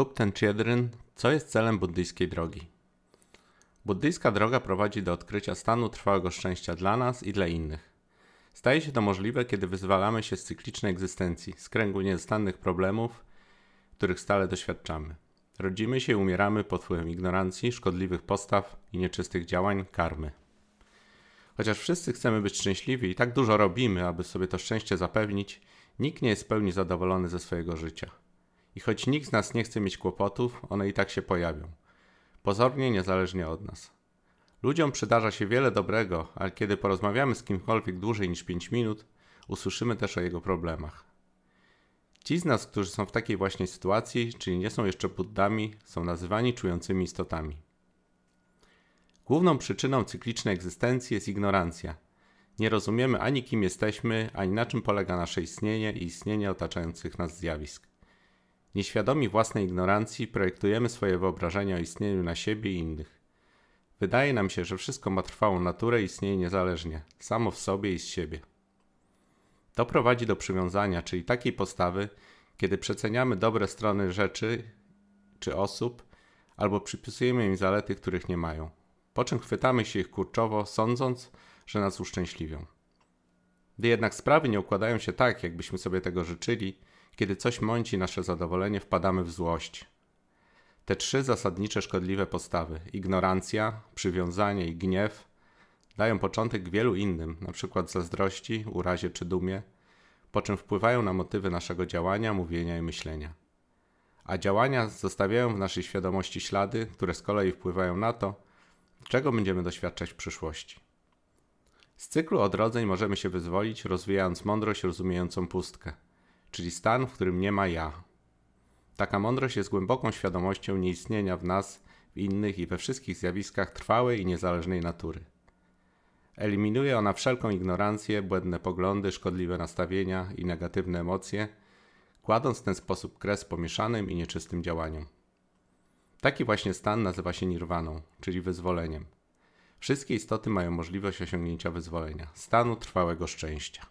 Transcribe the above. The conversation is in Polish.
Tupten Chiedryn, co jest celem buddyjskiej drogi? Buddyjska droga prowadzi do odkrycia stanu trwałego szczęścia dla nas i dla innych. Staje się to możliwe, kiedy wyzwalamy się z cyklicznej egzystencji, z kręgu nieustannych problemów, których stale doświadczamy. Rodzimy się i umieramy pod wpływem ignorancji, szkodliwych postaw i nieczystych działań karmy. Chociaż wszyscy chcemy być szczęśliwi i tak dużo robimy, aby sobie to szczęście zapewnić, nikt nie jest w pełni zadowolony ze swojego życia. I choć nikt z nas nie chce mieć kłopotów, one i tak się pojawią. Pozornie niezależnie od nas. Ludziom przydarza się wiele dobrego, ale kiedy porozmawiamy z kimkolwiek dłużej niż 5 minut, usłyszymy też o jego problemach. Ci z nas, którzy są w takiej właśnie sytuacji, czyli nie są jeszcze buddami, są nazywani czującymi istotami. Główną przyczyną cyklicznej egzystencji jest ignorancja. Nie rozumiemy ani kim jesteśmy, ani na czym polega nasze istnienie i istnienie otaczających nas zjawisk. Nieświadomi własnej ignorancji projektujemy swoje wyobrażenia o istnieniu na siebie i innych. Wydaje nam się, że wszystko ma trwałą naturę i istnieje niezależnie, samo w sobie i z siebie. To prowadzi do przywiązania, czyli takiej postawy, kiedy przeceniamy dobre strony rzeczy czy osób, albo przypisujemy im zalety, których nie mają, po czym chwytamy się ich kurczowo, sądząc, że nas uszczęśliwią. Gdy jednak sprawy nie układają się tak, jakbyśmy sobie tego życzyli, kiedy coś mąci nasze zadowolenie, wpadamy w złość. Te trzy zasadnicze szkodliwe postawy ignorancja, przywiązanie i gniew dają początek wielu innym, np. zazdrości, urazie czy dumie, po czym wpływają na motywy naszego działania, mówienia i myślenia. A działania zostawiają w naszej świadomości ślady, które z kolei wpływają na to, czego będziemy doświadczać w przyszłości. Z cyklu odrodzeń możemy się wyzwolić, rozwijając mądrość rozumiejącą pustkę czyli stan, w którym nie ma ja. Taka mądrość jest głęboką świadomością nieistnienia w nas, w innych i we wszystkich zjawiskach trwałej i niezależnej natury. Eliminuje ona wszelką ignorancję, błędne poglądy, szkodliwe nastawienia i negatywne emocje, kładąc w ten sposób kres pomieszanym i nieczystym działaniom. Taki właśnie stan nazywa się nirwaną, czyli wyzwoleniem. Wszystkie istoty mają możliwość osiągnięcia wyzwolenia, stanu trwałego szczęścia.